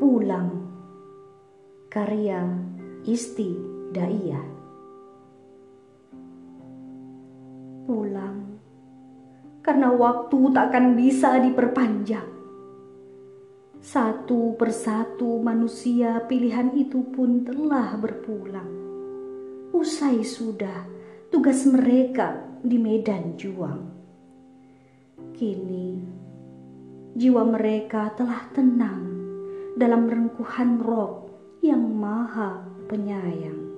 Pulang. Karya Isti Daiyah Pulang. Karena waktu takkan bisa diperpanjang. Satu persatu manusia pilihan itu pun telah berpulang. Usai sudah tugas mereka di medan juang. Kini jiwa mereka telah tenang dalam rengkuhan roh yang maha penyayang.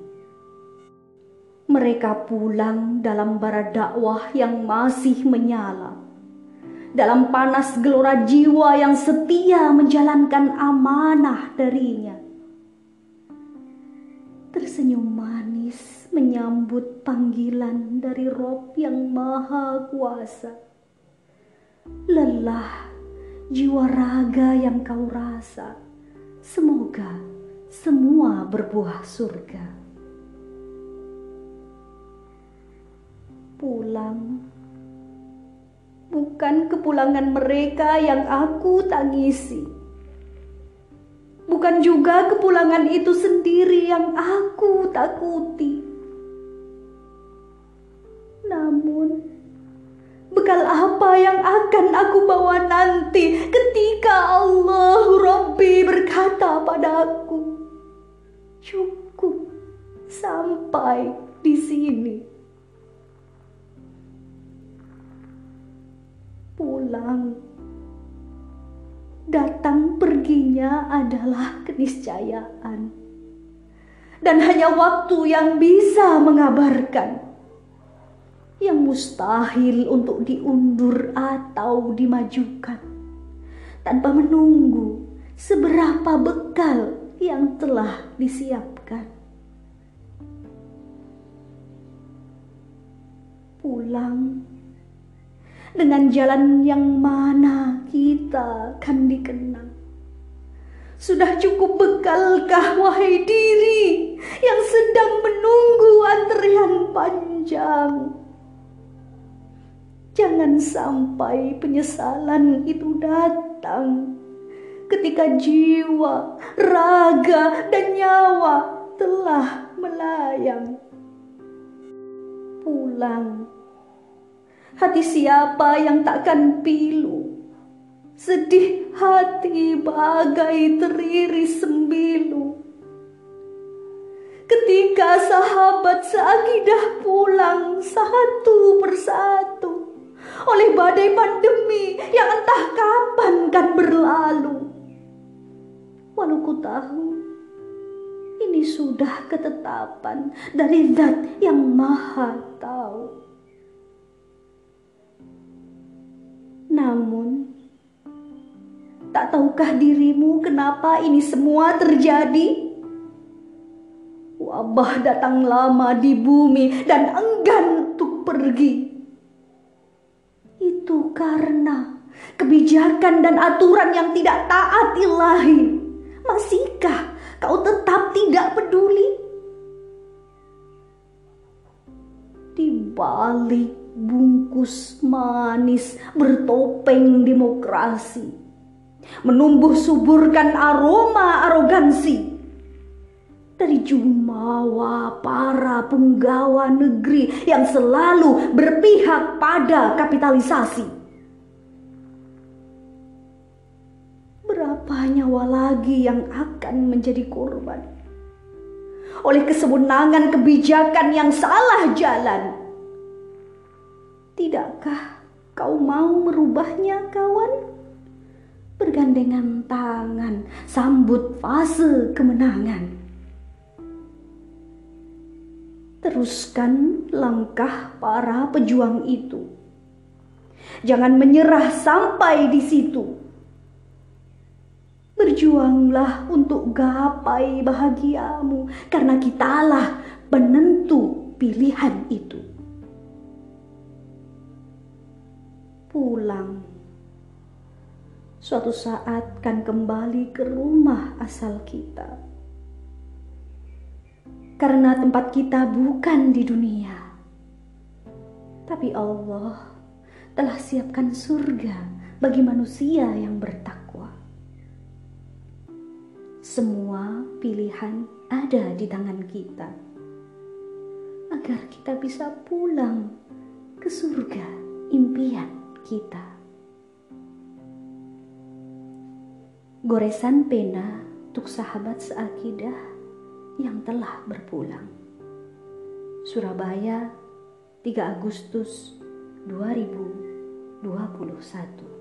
Mereka pulang dalam bara dakwah yang masih menyala. Dalam panas gelora jiwa yang setia menjalankan amanah darinya. Tersenyum manis menyambut panggilan dari Rob yang maha kuasa. Lelah jiwa raga yang kau rasa. Semoga semua berbuah surga. Pulang bukan kepulangan mereka yang aku tangisi. Bukan juga kepulangan itu sendiri yang aku takuti. Akan aku bawa nanti ketika Allah Rabbi berkata padaku, cukup sampai di sini. Pulang. Datang perginya adalah keniscayaan. Dan hanya waktu yang bisa mengabarkan yang mustahil untuk diundur atau dimajukan tanpa menunggu seberapa bekal yang telah disiapkan. Pulang dengan jalan yang mana kita akan dikenang. Sudah cukup bekalkah wahai diri yang sedang menunggu antrian panjang? Jangan sampai penyesalan itu datang ketika jiwa, raga, dan nyawa telah melayang. Pulang, hati siapa yang takkan pilu? Sedih hati bagai teriris sembilu. Ketika sahabat seakidah pulang satu persatu badai pandemi yang entah kapan kan berlalu. Walau ku tahu ini sudah ketetapan dari zat yang maha tahu. Namun, tak tahukah dirimu kenapa ini semua terjadi? Wabah datang lama di bumi dan enggan untuk pergi karena kebijakan dan aturan yang tidak taat ilahi. Masihkah kau tetap tidak peduli? Di balik bungkus manis bertopeng demokrasi, menumbuh suburkan aroma arogansi dari jumawa para penggawa negeri yang selalu berpihak pada kapitalisasi. Berapa nyawa lagi yang akan menjadi korban oleh kesewenangan kebijakan yang salah jalan? Tidakkah kau mau merubahnya, kawan? Bergandengan tangan, sambut fase kemenangan. Teruskan langkah para pejuang itu. Jangan menyerah sampai di situ. Berjuanglah untuk gapai bahagiamu karena kitalah penentu pilihan itu. Pulang. Suatu saat kan kembali ke rumah asal kita karena tempat kita bukan di dunia, tapi Allah telah siapkan surga bagi manusia yang bertakwa. Semua pilihan ada di tangan kita agar kita bisa pulang ke surga impian kita. Goresan pena untuk sahabat seakidah yang telah berpulang. Surabaya, 3 Agustus 2021